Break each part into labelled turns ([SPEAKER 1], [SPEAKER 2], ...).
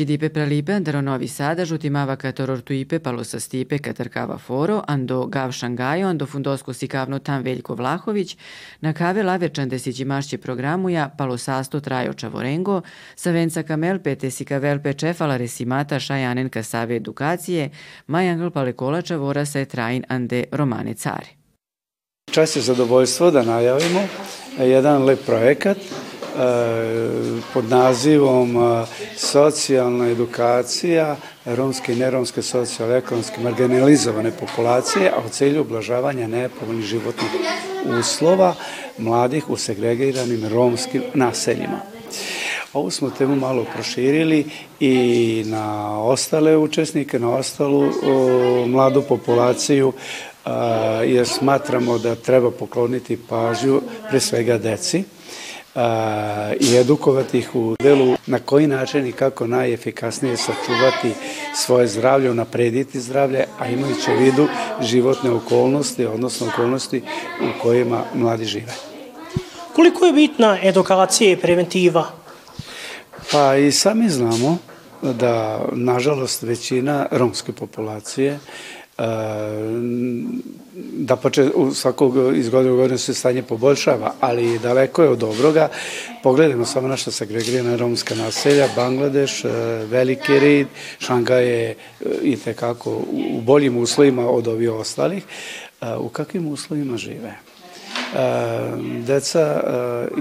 [SPEAKER 1] Cidipe pralipe andaro Novi Sada, žutimava katorortuipe palosa stipe katarkava foro, ando gav šangajo, ando fundosko sikavno tam Veljko Vlahović, na kave laverčan desići mašće programuja palosasto trajo čavorengo, savenca kamel pete sikavel pečefala resimata šajanen kasave edukacije, majangl palekola čavora se trajin ande romane cari.
[SPEAKER 2] Čas je zadovoljstvo da najavimo jedan lep projekat pod nazivom socijalna edukacija romske i neromske socijalno-ekonomske marginalizovane populacije, a u celju ublažavanja nepovoljnih životnih uslova mladih u segregiranim romskim naseljima. Ovu smo temu malo proširili i na ostale učesnike, na ostalu o, mladu populaciju, a, jer smatramo da treba pokloniti pažnju pre svega deci a, i edukovati ih u delu na koji način i kako najefikasnije sačuvati svoje zdravlje, naprediti zdravlje, a imajući u vidu životne okolnosti, odnosno okolnosti u kojima mladi žive.
[SPEAKER 3] Koliko je bitna edukacija i preventiva?
[SPEAKER 2] Pa i sami znamo da, nažalost, većina romske populacije da pače u svakog iz godine u godinu se stanje poboljšava, ali daleko je od dobroga. Pogledajmo samo naša segregirana romska naselja, Bangladeš, Veliki Rid, Šangaj je i tekako u boljim uslovima od ovih ostalih. U kakvim uslovima žive? deca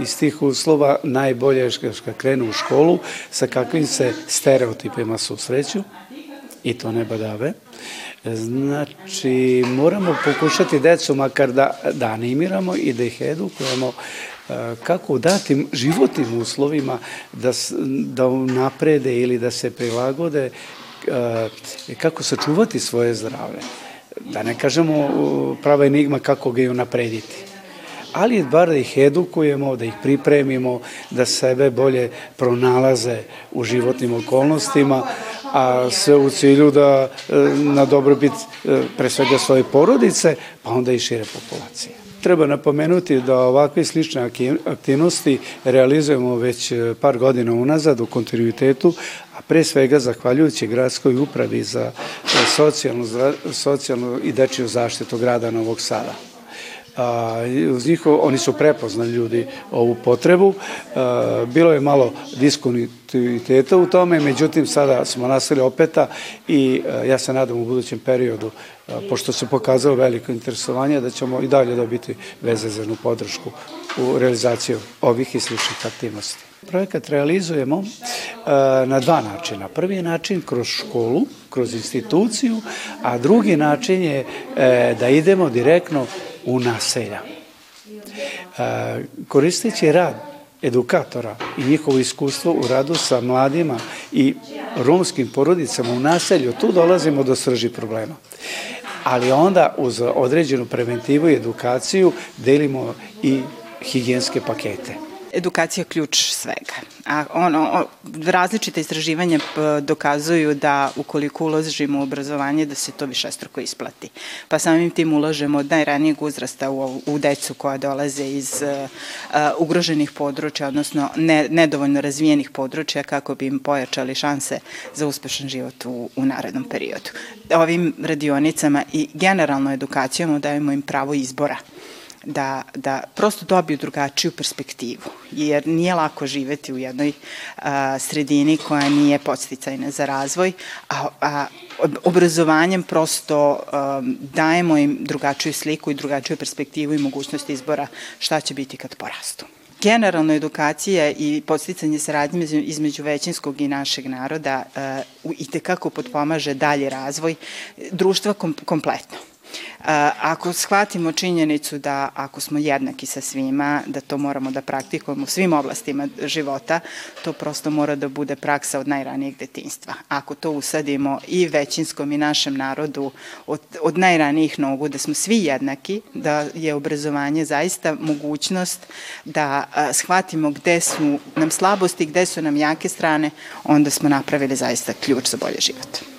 [SPEAKER 2] iz tih uslova najbolje je kad krenu u školu sa kakvim se stereotipima susreću i to ne badave. Znači, moramo pokušati decu makar da, da animiramo i da ih edukujemo kako u datim životnim uslovima da, da naprede ili da se prilagode kako sačuvati svoje zdravlje. Da ne kažemo prava enigma kako ga i unaprediti ali bar da ih edukujemo, da ih pripremimo, da sebe bolje pronalaze u životnim okolnostima, a sve u cilju da e, na dobrobit e, pre svega svoje porodice, pa onda i šire populacije. Treba napomenuti da ovakve slične aktivnosti realizujemo već e, par godina unazad u kontinuitetu, a pre svega zahvaljujući gradskoj upravi za socijalnu, socijalnu i dečiju zaštitu grada Novog Sada a, uz njihov, oni su prepoznali ljudi ovu potrebu. A, bilo je malo diskontinuiteta u tome, međutim sada smo nastavili opeta i a, ja se nadam u budućem periodu, a, pošto se pokazalo veliko interesovanje, da ćemo i dalje dobiti vezezanu podršku u realizaciju ovih i sličnih aktivnosti. Projekat realizujemo na dva načina. Prvi način kroz školu, kroz instituciju, a drugi način je e, da idemo direktno u naselja. E, koristeći rad edukatora i njihovo iskustvo u radu sa mladima i romskim porodicama u naselju, tu dolazimo do srži problema. Ali onda uz određenu preventivu i edukaciju delimo i higijenske pakete
[SPEAKER 4] edukacija ključ svega. A ono, različite istraživanja dokazuju da ukoliko uložimo u obrazovanje da se to više struko isplati. Pa samim tim ulažemo od najranijeg uzrasta u, u decu koja dolaze iz uh, ugroženih područja, odnosno ne, nedovoljno razvijenih područja kako bi im pojačali šanse za uspešan život u, u narednom periodu. Ovim radionicama i generalno edukacijom dajemo im pravo izbora da, da prosto dobiju drugačiju perspektivu, jer nije lako živeti u jednoj a, sredini koja nije podsticajna za razvoj, a, a obrazovanjem prosto a, dajemo im drugačiju sliku i drugačiju perspektivu i mogućnost izbora šta će biti kad porastu generalno edukacija i podsticanje saradnje između većinskog i našeg naroda uh, i tekako potpomaže dalje razvoj društva kom, kompletno. Ako shvatimo činjenicu da ako smo jednaki sa svima, da to moramo da praktikujemo u svim oblastima života, to prosto mora da bude praksa od najranijeg detinstva. Ako to usadimo i većinskom i našem narodu od, od najranijih nogu, da smo svi jednaki, da je obrazovanje zaista mogućnost da shvatimo gde su nam slabosti, gde su nam jake strane, onda smo napravili zaista ključ za bolje život.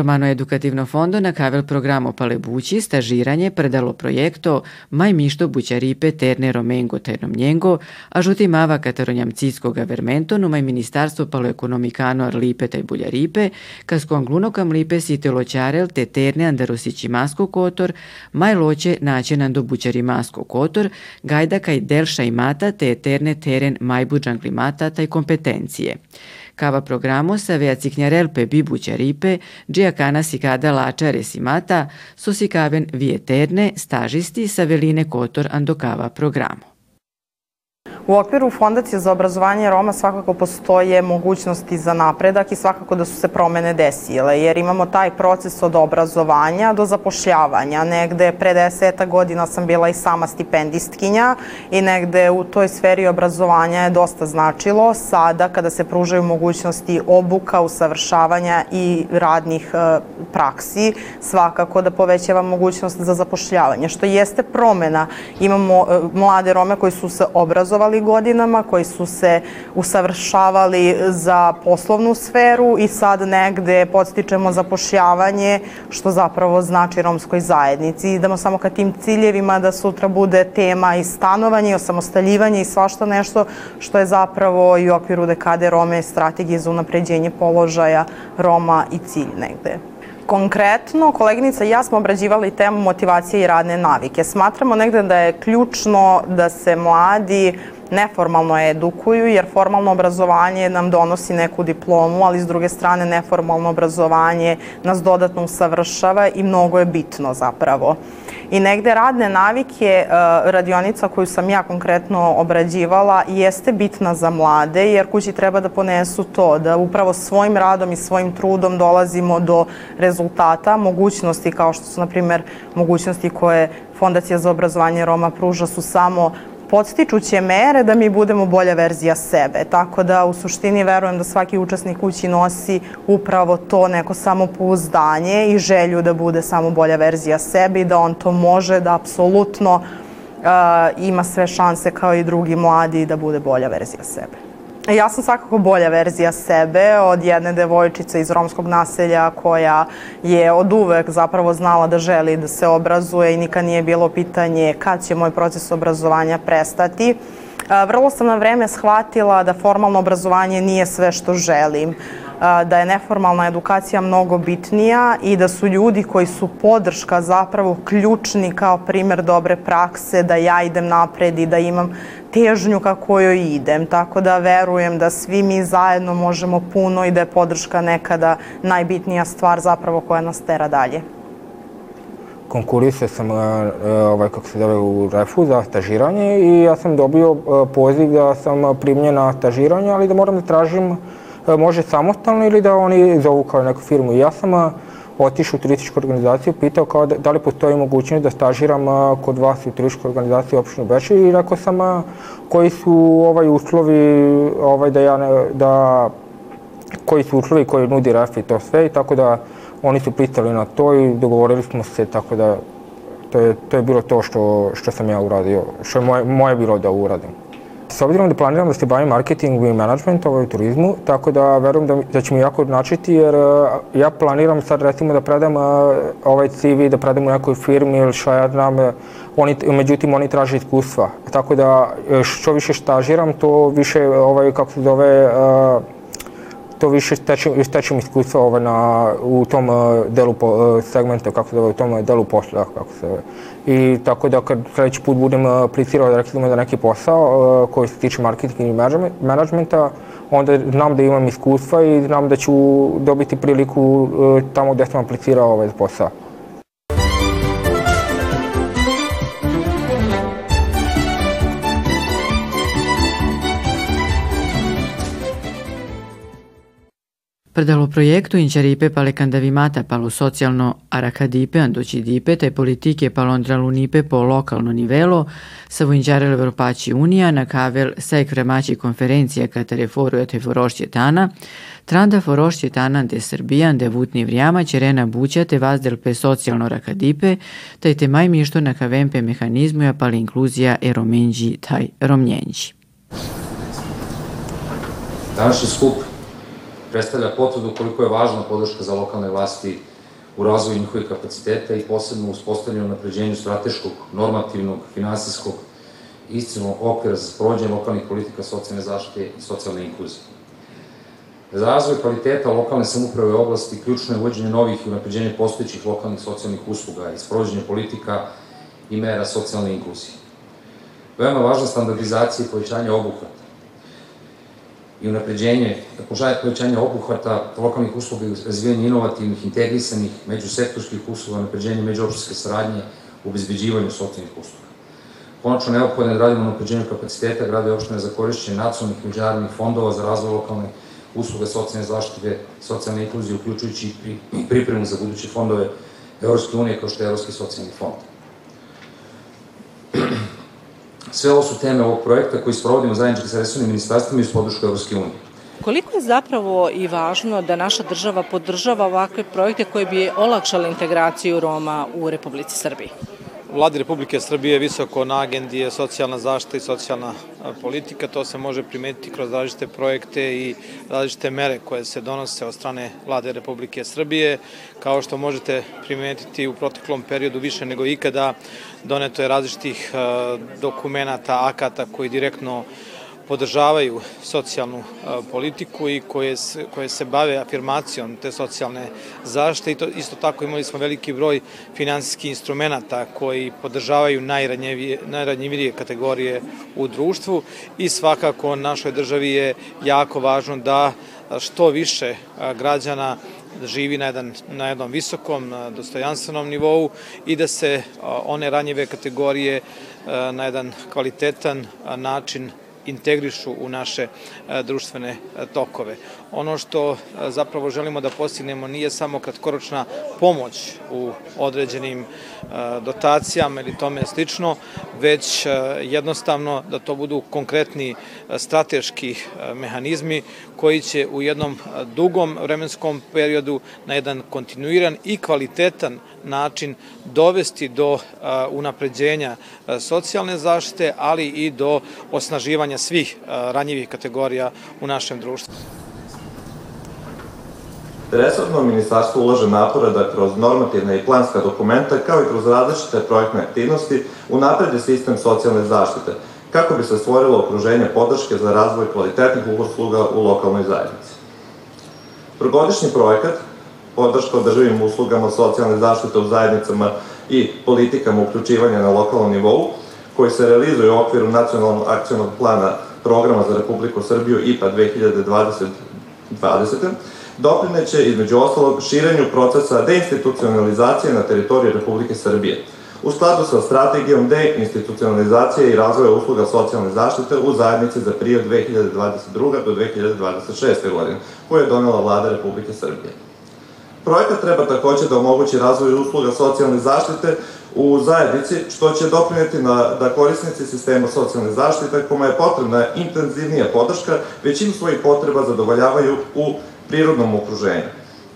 [SPEAKER 1] Romano edukativno fondo na kavel programo Palebući stažiranje predalo projekto Maj mišto bućaripe terne romengo ternom njengo, a žuti mava kataronjam ciskoga vermento numaj ministarstvo palo ekonomikano arlipe taj buljaripe, kasko anglunokam lipe site loćarel te terne andarosići masko kotor, maj loće naćenan do bućari masko kotor, gajda kaj delša i mata te terne teren majbuđan klimata taj kompetencije. Kava programo sa vea ciknjarelpe bibuća ripe, džija kana si kada lačare si mata, so si kaven vijeterne, stažisti sa veline kotor andokava programo.
[SPEAKER 5] U okviru Fondacije za obrazovanje Roma svakako postoje mogućnosti za napredak i svakako da su se promene desile, jer imamo taj proces od obrazovanja do zapošljavanja. Negde pre deseta godina sam bila i sama stipendistkinja i negde u toj sferi obrazovanja je dosta značilo. Sada kada se pružaju mogućnosti obuka, usavršavanja i radnih e, praksi, svakako da povećava mogućnost za zapošljavanje, što jeste promena. Imamo e, mlade Rome koji su se obrazovali godinama, koji su se usavršavali za poslovnu sferu i sad negde podstičemo zapošljavanje, što zapravo znači romskoj zajednici. Idemo samo ka tim ciljevima da sutra bude tema i stanovanje, i osamostaljivanje i svašta nešto što je zapravo i u okviru dekade Rome strategije za unapređenje položaja Roma i cilj negde. Konkretno, koleginica i ja smo obrađivali temu motivacije i radne navike. Smatramo negde da je ključno da se mladi neformalno edukuju, jer formalno obrazovanje nam donosi neku diplomu, ali s druge strane neformalno obrazovanje nas dodatno usavršava i mnogo je bitno zapravo. I negde radne navike, e, radionica koju sam ja konkretno obrađivala, jeste bitna za mlade, jer kući treba da ponesu to, da upravo svojim radom i svojim trudom dolazimo do rezultata, mogućnosti kao što su, na primer, mogućnosti koje Fondacija za obrazovanje Roma pruža su samo podstičuće mere da mi budemo bolja verzija sebe. Tako da u suštini verujem da svaki učesnik kući nosi upravo to neko samopouzdanje i želju da bude samo bolja verzija sebe i da on to može, da apsolutno uh, ima sve šanse kao i drugi mladi da bude bolja verzija sebe. Ja sam svakako bolja verzija sebe od jedne devojčice iz romskog naselja koja je od uvek zapravo znala da želi da se obrazuje i nikad nije bilo pitanje kad će moj proces obrazovanja prestati. Vrlo sam na vreme shvatila da formalno obrazovanje nije sve što želim da je neformalna edukacija mnogo bitnija i da su ljudi koji su podrška zapravo ključni kao primer dobre prakse, da ja idem napred i da imam težnju ka kojoj idem. Tako da verujem da svi mi zajedno možemo puno i da je podrška nekada najbitnija stvar zapravo koja nas tera dalje.
[SPEAKER 6] Konkurisao sam, ovaj, kako se zove, u refu za stažiranje i ja sam dobio poziv da sam primljen na stažiranje, ali da moram da tražim E, može samostalno ili da oni zovu kao neku firmu. Ja sam e, otišao u turističku organizaciju, pitao kao da, da li postoji mogućnost da stažiram e, kod vas u turističkoj organizaciji opštinu Beči i rekao sam koji su ovaj uslovi ovaj da ja ne, da koji su uslovi koji nudi REF i to sve i tako da oni su pristali na to i dogovorili smo se tako da to je, to je bilo to što, što sam ja uradio, što je moje, moje bilo da uradim. S obzirom da planiram da se bavim marketingom i management ovaj, u turizmu, tako da verujem da, da će mi jako načiti jer uh, ja planiram sad recimo da predam uh, ovaj CV, da predam u nekoj firmi ili šta ja znam, uh, oni, međutim oni traže iskustva. Tako da što više stažiram, to više, ovaj, kako se zove, to više stečem, stečem iskustva ovaj, na, u tom delu po, segmenta, kako se zove, u tom delu posla, kako se zove. I tako da kad sledeći put budem aplicirao recimo da neki posao koji se tiče marketinga i menadžmenta, onda znam da imam iskustva i znam da ću dobiti priliku tamo gde sam aplicirao ovaj posao.
[SPEAKER 1] Predalo projektu Inčaripe pale candavimata palo socijalno aracadipe andocidipe te politike palo andralunipe po lokalno nivelo sa voinđarele Evropaći Unija na kavel sek vremaći konferencija katare forujate forošće tana, tranda forošće tana de Srbijan de vutni vrijama ćerena buća te vazdel pe socijalno rakadipe, taj te maj mišto na kavempe mehanizmu ja pali inkluzija e romenđi taj romnjenđi.
[SPEAKER 7] Današnji skup predstavlja potvrdu koliko je važna podrška za lokalne vlasti u razvoju njihovih kapaciteta i posebno uspostavljanju napređenju strateškog, normativnog, finansijskog i istilnog okvira za sprovođenje lokalnih politika socijalne zaštite i socijalne inkluzije. Za razvoj kvaliteta lokalne samuprave oblasti ključno je uvođenje novih i unapređenje postojećih lokalnih socijalnih usluga i sprovođenje politika i mera socijalne inkluzije. Veoma važna standardizacija i povećanje obuhvata i unapređenje, povećanje obuhvata lokalnih usluga i razvijanje inovativnih, integrisanih, međusektorskih usluga, unapređenje međuopštske saradnje u obezbeđivanju socijalnih usluga. Konačno, neophodno je da radimo na unapređenju kapaciteta grada i opštine za korišćenje nacionalnih međunarodnih fondova za razvoj lokalne usluga socijalne zaštite, socijalne inkluzije, uključujući i pripremu za buduće fondove Evropske unije kao što je Evropski socijalni fond. Sve ovo su teme ovog projekta koji sprovodimo zajednički sa resurnim ministarstvima i uz podršku Evropske unije.
[SPEAKER 8] Koliko je zapravo i važno da naša država podržava ovakve projekte koji bi olakšali integraciju Roma u Republici Srbiji?
[SPEAKER 9] Vladi Republike Srbije visoko na agendi je socijalna zaštita i socijalna politika. To se može primetiti kroz različite projekte i različite mere koje se donose od strane Vlade Republike Srbije. Kao što možete primetiti u proteklom periodu više nego ikada doneto je različitih dokumenta, akata koji direktno podržavaju socijalnu e, politiku i koje se, koje se bave afirmacijom te socijalne zaštite i to, isto tako imali smo veliki broj finansijskih instrumenta koji podržavaju najranjivije, najranjivije kategorije u društvu i svakako našoj državi je jako važno da što više e, građana živi na, jedan, na jednom visokom, dostojanstvenom nivou i da se one ranjive kategorije na jedan kvalitetan način integrišu u naše e, društvene e, tokove. Ono što e, zapravo želimo da postignemo nije samo kratkoročna pomoć u određenim dotacijama ili tome slično, već jednostavno da to budu konkretni strateški mehanizmi koji će u jednom dugom vremenskom periodu na jedan kontinuiran i kvalitetan način dovesti do unapređenja socijalne zaštite, ali i do osnaživanja svih ranjivih kategorija u našem društvu.
[SPEAKER 10] Resorno ministarstvo ulaže napore da kroz normativne i planska dokumenta, kao i kroz različite projektne aktivnosti, unapredi sistem socijalne zaštite, kako bi se stvorilo okruženje podrške za razvoj kvalitetnih usluga u lokalnoj zajednici. Progodišnji projekat podrška održivim uslugama socijalne zaštite u zajednicama i politikama uključivanja na lokalnom nivou, koji se realizuje u okviru nacionalnog akcijnog plana programa za Republiku Srbiju IPA 2020 doprineće između ostalog širenju procesa deinstitucionalizacije na teritoriji Republike Srbije, u skladu sa strategijom deinstitucionalizacije i razvoja usluga socijalne zaštite u zajednici za period 2022. do 2026. godine, koju je donela vlada Republike Srbije. Projekat treba takođe da omogući razvoj usluga socijalne zaštite u zajednici, što će doprineti na, da korisnici sistema socijalne zaštite, koma je potrebna intenzivnija podrška, većinu svojih potreba zadovoljavaju u prirodnom okruženju.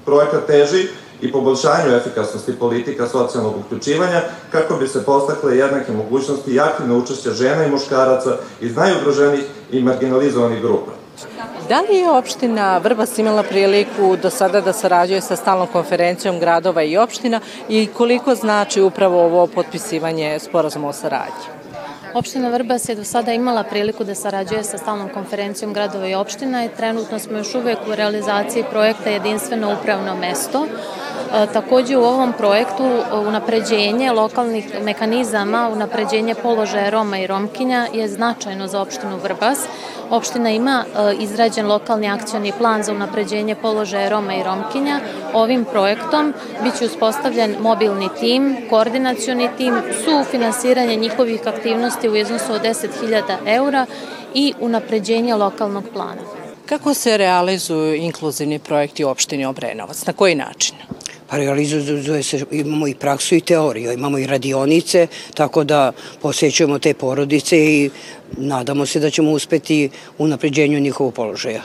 [SPEAKER 10] Projekat teži i poboljšanju efikasnosti politika socijalnog uključivanja kako bi se postakle jednake mogućnosti i aktivne učešća žena i muškaraca iz najugroženih i marginalizovanih grupa.
[SPEAKER 8] Da li je opština Vrbas imala priliku do sada da sarađuje sa stalnom konferencijom gradova i opština i koliko znači upravo ovo potpisivanje sporazuma o saradnji?
[SPEAKER 11] Opština Vrbas je do sada imala priliku da sarađuje sa stalnom konferencijom gradova i opština i trenutno smo još uvek u realizaciji projekta Jedinstveno upravno mesto. E, takođe u ovom projektu unapređenje lokalnih mekanizama, unapređenje položaja Roma i Romkinja je značajno za opštinu Vrbas. Opština ima e, izrađen lokalni akcioni plan za unapređenje položaja Roma i Romkinja. Ovim projektom biće uspostavljen mobilni tim, koordinacioni tim, sufinansiranje njihovih aktivnosti u iznosu od 10.000 eura i unapređenje lokalnog plana.
[SPEAKER 8] Kako se realizuju inkluzivni projekti u opštini Obrenovac? Na koji način?
[SPEAKER 12] Realizuje se, imamo i praksu i teoriju, imamo i radionice, tako da posjećujemo te porodice i nadamo se da ćemo uspeti u napređenju njihovog položaja.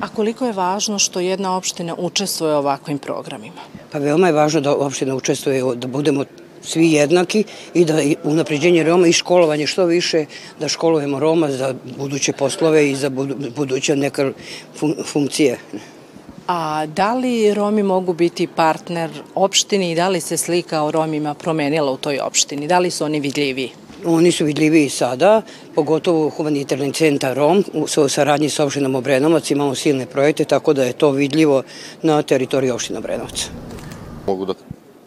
[SPEAKER 8] A koliko je važno što jedna opština učestvuje u ovakvim programima?
[SPEAKER 12] Pa veoma je važno da opština učestvuje, da budemo svi jednaki i da unapređenje Roma i školovanje što više, da školujemo Roma za buduće poslove i za buduće neke funkcije.
[SPEAKER 8] A da li Romi mogu biti partner opštini i da li se slika o Romima promenila u toj opštini? Da li su oni vidljiviji?
[SPEAKER 12] Oni su vidljivi i sada, pogotovo humanitarni centar Rom u saradnji sa opštinom Obrenovac imamo silne projekte, tako da je to vidljivo na teritoriji opština Obrenovac.
[SPEAKER 13] Mogu da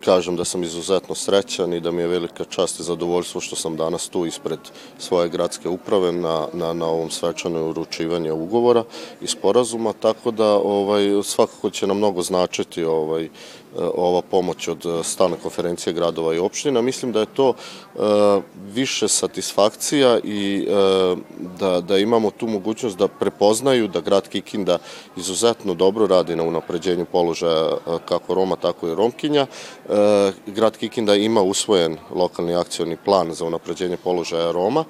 [SPEAKER 13] kažem da sam izuzetno srećan i da mi je velika čast i zadovoljstvo što sam danas tu ispred svoje gradske uprave na, na, na ovom svečanoj uručivanje ugovora i sporazuma, tako da ovaj, svakako će nam mnogo značiti ovaj, ova pomoć od e, stalne konferencije gradova i opština. Mislim da je to e, više satisfakcija i da, da imamo tu mogućnost da prepoznaju da grad Kikinda izuzetno dobro radi na unapređenju položaja kako Roma, tako i Romkinja. Grad Kikinda ima usvojen lokalni akcioni plan za unapređenje položaja Roma,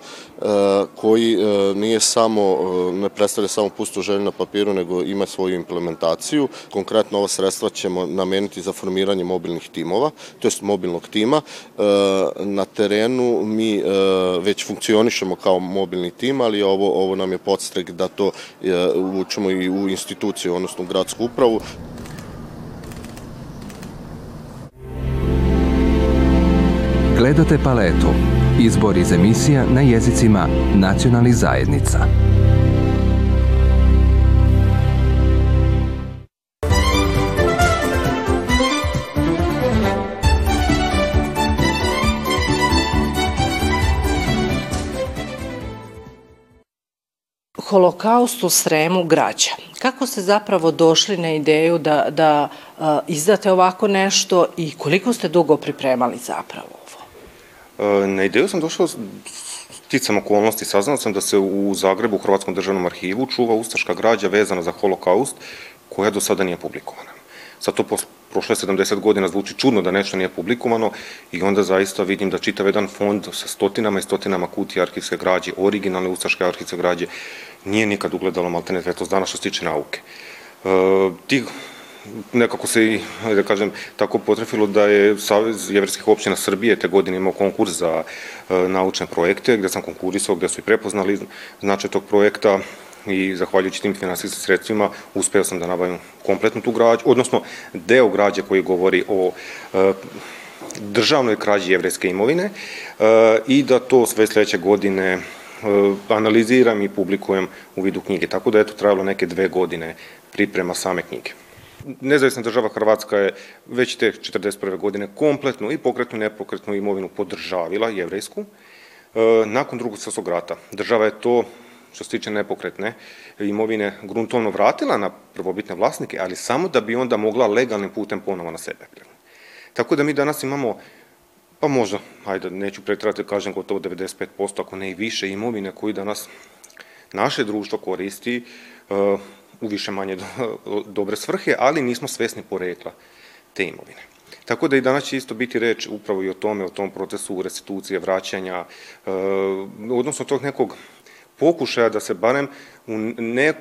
[SPEAKER 13] koji nije samo, ne predstavlja samo pustu želju na papiru, nego ima svoju implementaciju. Konkretno ova sredstva ćemo nameniti za formiranje mobilnih timova, to jest mobilnog tima. E, na terenu mi e, već funkcionišemo kao mobilni tim, ali ovo, ovo nam je podstrek da to e, uvučemo i u instituciju, odnosno u gradsku upravu.
[SPEAKER 14] Gledate paletu. Izbor iz emisija na jezicima nacionalnih zajednica.
[SPEAKER 8] Holokaust u Sremu građa. Kako ste zapravo došli na ideju da, da a, izdate ovako nešto i koliko ste dugo pripremali zapravo ovo?
[SPEAKER 15] E, na ideju sam došao sticam okolnosti, saznao sam da se u Zagrebu, u Hrvatskom državnom arhivu, čuva ustaška građa vezana za holokaust, koja do sada nije publikovana. Sad to prošle 70 godina zvuči čudno da nešto nije publikovano i onda zaista vidim da čitav jedan fond sa stotinama i stotinama kutija arhivske građe, originalne ustaške arhivske građe, nije nikad ugledalo maltene svetos dana što se tiče nauke. E, ti nekako se i, da kažem, tako potrefilo da je Savez jeverskih općina Srbije te godine imao konkurs za e, naučne projekte, gde sam konkurisao, gde su i prepoznali značaj tog projekta i zahvaljujući tim finansijskim sredstvima uspeo sam da nabavim kompletnu tu građu, odnosno deo građe koji govori o e, državnoj krađi jevrejske imovine e, i da to sve sledeće godine analiziram i publikujem u vidu knjige. Tako da je to trajalo neke dve godine priprema same knjige. Nezavisna država Hrvatska je već te 41. godine kompletnu i pokretnu i nepokretnu imovinu podržavila, jevrejsku. Nakon drugog svjetskog rata država je to što se tiče nepokretne imovine gruntovno vratila na prvobitne vlasnike, ali samo da bi onda mogla legalnim putem ponovo na sebe. Tako da mi danas imamo pa možda, ajde, neću pretrati, da kažem gotovo 95%, ako ne i više imovine koju danas naše društvo koristi uh, u više manje do, dobre svrhe, ali nismo svesni porekla te imovine. Tako da i danas će isto biti reč upravo i o tome, o tom procesu restitucije, vraćanja, uh, odnosno tog nekog pokušaja da se barem u ne,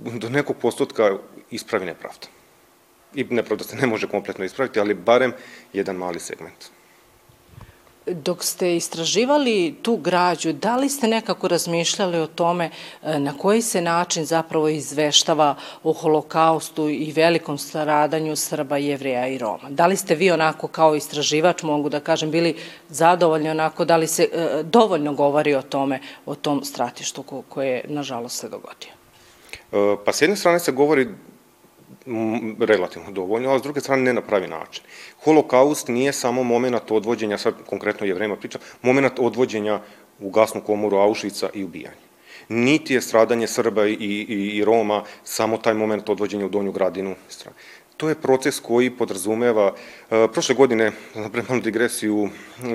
[SPEAKER 15] do nekog postotka ispravi nepravda. I nepravda se ne može kompletno ispraviti, ali barem jedan mali segment.
[SPEAKER 8] Dok ste istraživali tu građu, da li ste nekako razmišljali o tome e, na koji se način zapravo izveštava o holokaustu i velikom stradanju Srba, Jevreja i Roma? Da li ste vi onako kao istraživač, mogu da kažem, bili zadovoljni onako, da li se e, dovoljno govori o tome, o tom stratištu koje nažalost se dogodio?
[SPEAKER 15] E, pa s jedne strane se govori relativno dovoljno, a s druge strane ne na pravi način. Holokaust nije samo moment odvođenja, sad konkretno je vrema priča, moment odvođenja u gasnu komoru Auschwitza i ubijanja. Niti je stradanje Srba i, i, i Roma samo taj moment odvođenja u Donju Gradinu. To je proces koji podrazumeva, e, prošle godine, na premalu digresiju,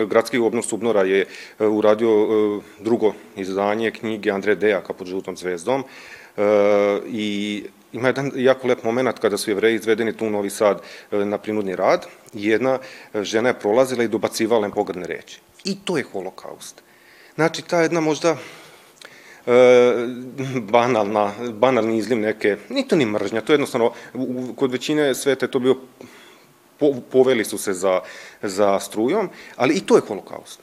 [SPEAKER 15] gradski obnos Subnora je e, uradio e, drugo izdanje knjige Andre Dejaka pod žutom zvezdom i ima jedan jako lep moment kada su jevreji izvedeni tu u Novi Sad e, na prinudni rad. Jedna žena je prolazila i dobacivala im pogrdne reči. I to je holokaust. Znači, ta jedna možda e, banalna, banalni izliv neke, ni to ni mržnja, to je jednostavno, kod većine sveta je to bio, po, poveli su se za, za strujom, ali i to je holokaust.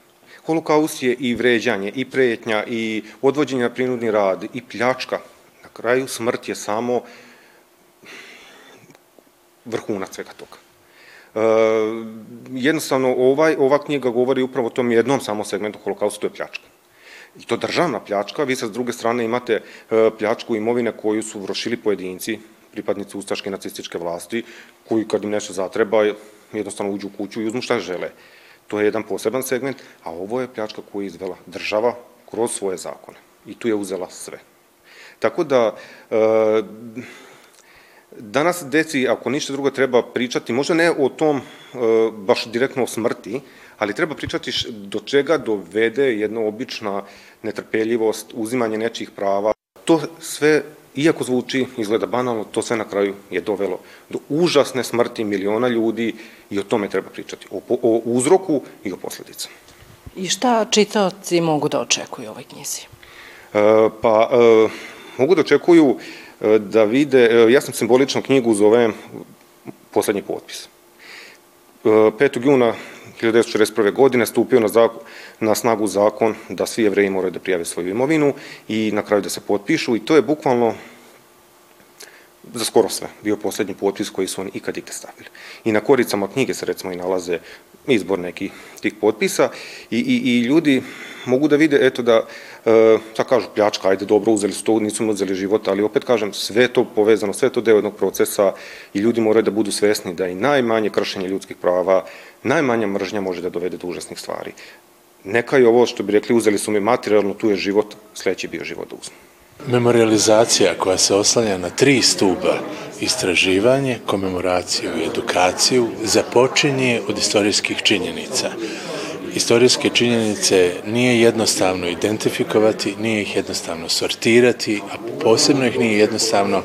[SPEAKER 15] Holokaust je i vređanje, i pretnja, i odvođenje na prinudni rad, i pljačka kraju smrt je samo vrhunac svega toga. E, jednostavno, ovaj, ova knjiga govori upravo o tom jednom samo segmentu holokausta, to je pljačka. I to državna pljačka, vi sa druge strane imate e, pljačku imovine koju su vršili pojedinci, pripadnici ustaške nacističke vlasti, koji kad im nešto zatreba, jednostavno uđu u kuću i uzmu šta žele. To je jedan poseban segment, a ovo je pljačka koju je izvela država kroz svoje zakone. I tu je uzela sve. Tako da, e, danas deci, ako ništa drugo, treba pričati, možda ne o tom e, baš direktno o smrti, ali treba pričati do čega dovede jedna obična netrpeljivost, uzimanje nečih prava. To sve, iako zvuči, izgleda banalno, to sve na kraju je dovelo do užasne smrti miliona ljudi i o tome treba pričati, o, o uzroku i o posledicama.
[SPEAKER 8] I šta čitaoci mogu da očekuju u ovoj knjizi?
[SPEAKER 15] E, pa, e, mogu da očekuju e, da vide, e, ja sam simbolično knjigu zovem poslednji potpis. 5. juna 1941. godine stupio na, zakon, na snagu zakon da svi jevreji moraju da prijave svoju imovinu i na kraju da se potpišu i to je bukvalno za skoro sve bio poslednji potpis koji su oni ikad ikad stavili. I na koricama knjige se recimo i nalaze izbor nekih tih potpisa i, i, i ljudi mogu da vide, eto da, e, sad kažu pljačka, ajde dobro, uzeli su to, nisu uzeli život, ali opet kažem, sve to povezano, sve to deo jednog procesa i ljudi moraju da budu svesni da i najmanje kršenje ljudskih prava, najmanja mržnja može da dovede do užasnih stvari. Neka je ovo što bi rekli, uzeli su mi materijalno, tu je život, sledeći bio život da uzmu.
[SPEAKER 16] Memorializacija koja se oslanja na tri stuba, istraživanje, komemoraciju i edukaciju, započinje od istorijskih činjenica. Istorijske činjenice nije jednostavno identifikovati, nije ih jednostavno sortirati, a posebno ih nije jednostavno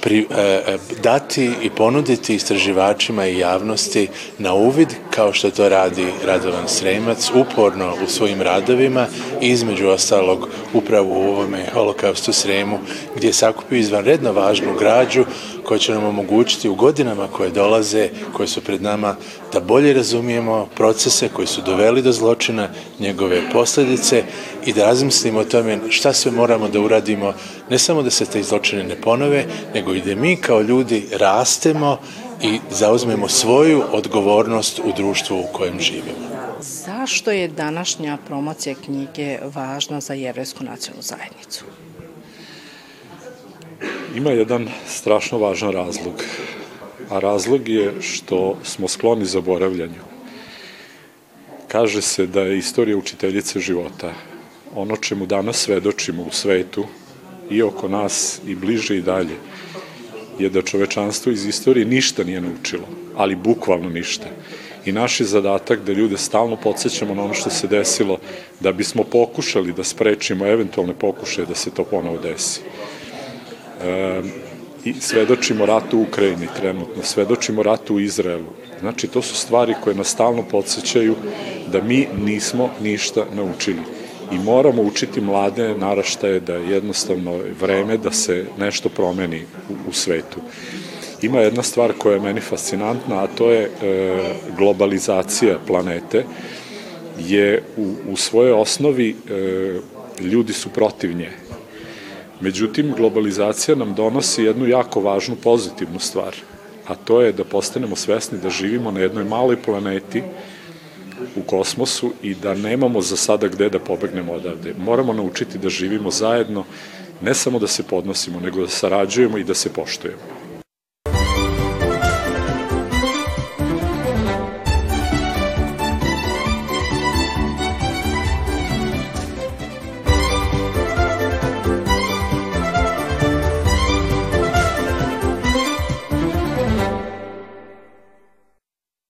[SPEAKER 16] pri, e, e, dati i ponuditi istraživačima i javnosti na uvid, kao što to radi Radovan Sremac, uporno u svojim radovima, između ostalog upravo u ovome holokaustu Sremu, gdje je sakupio izvanredno važnu građu koja će nam omogućiti u godinama koje dolaze, koje su pred nama, da bolje razumijemo procese koji su doveli do zločina, njegove posledice i da razmislimo o tome šta sve moramo da uradimo, ne samo da se te zločine ne ponove, nego i da mi kao ljudi rastemo i zauzmemo svoju odgovornost u društvu u kojem živimo.
[SPEAKER 8] Zašto je današnja promocija knjige važna za jevrejsku nacionalnu zajednicu?
[SPEAKER 17] Ima jedan strašno važan razlog, a razlog je što smo skloni zaboravljanju. Kaže se da je istorija učiteljice života. Ono čemu danas svedočimo u svetu i oko nas i bliže i dalje je da čovečanstvo iz istorije ništa nije naučilo, ali bukvalno ništa. I naš je zadatak da ljude stalno podsjećamo na ono što se desilo, da bismo pokušali da sprečimo eventualne pokušaje da se to ponovo desi. E, I svedočimo ratu u Ukrajini trenutno, svedočimo ratu u Izraelu. Znači, to su stvari koje nas stalno podsjećaju da mi nismo ništa naučili i moramo učiti mlade naraštaje da je jednostavno vreme da se nešto promeni u, u svetu. Ima jedna stvar koja je meni fascinantna, a to je e, globalizacija planete, je u, u svojoj osnovi e, ljudi su protiv nje. Međutim, globalizacija nam donosi jednu jako važnu pozitivnu stvar, a to je da postanemo svesni da živimo na jednoj maloj planeti u kosmosu i da nemamo za sada gde da pobegnemo odavde. Moramo naučiti da živimo zajedno, ne samo da se podnosimo, nego da sarađujemo i da se poštujemo.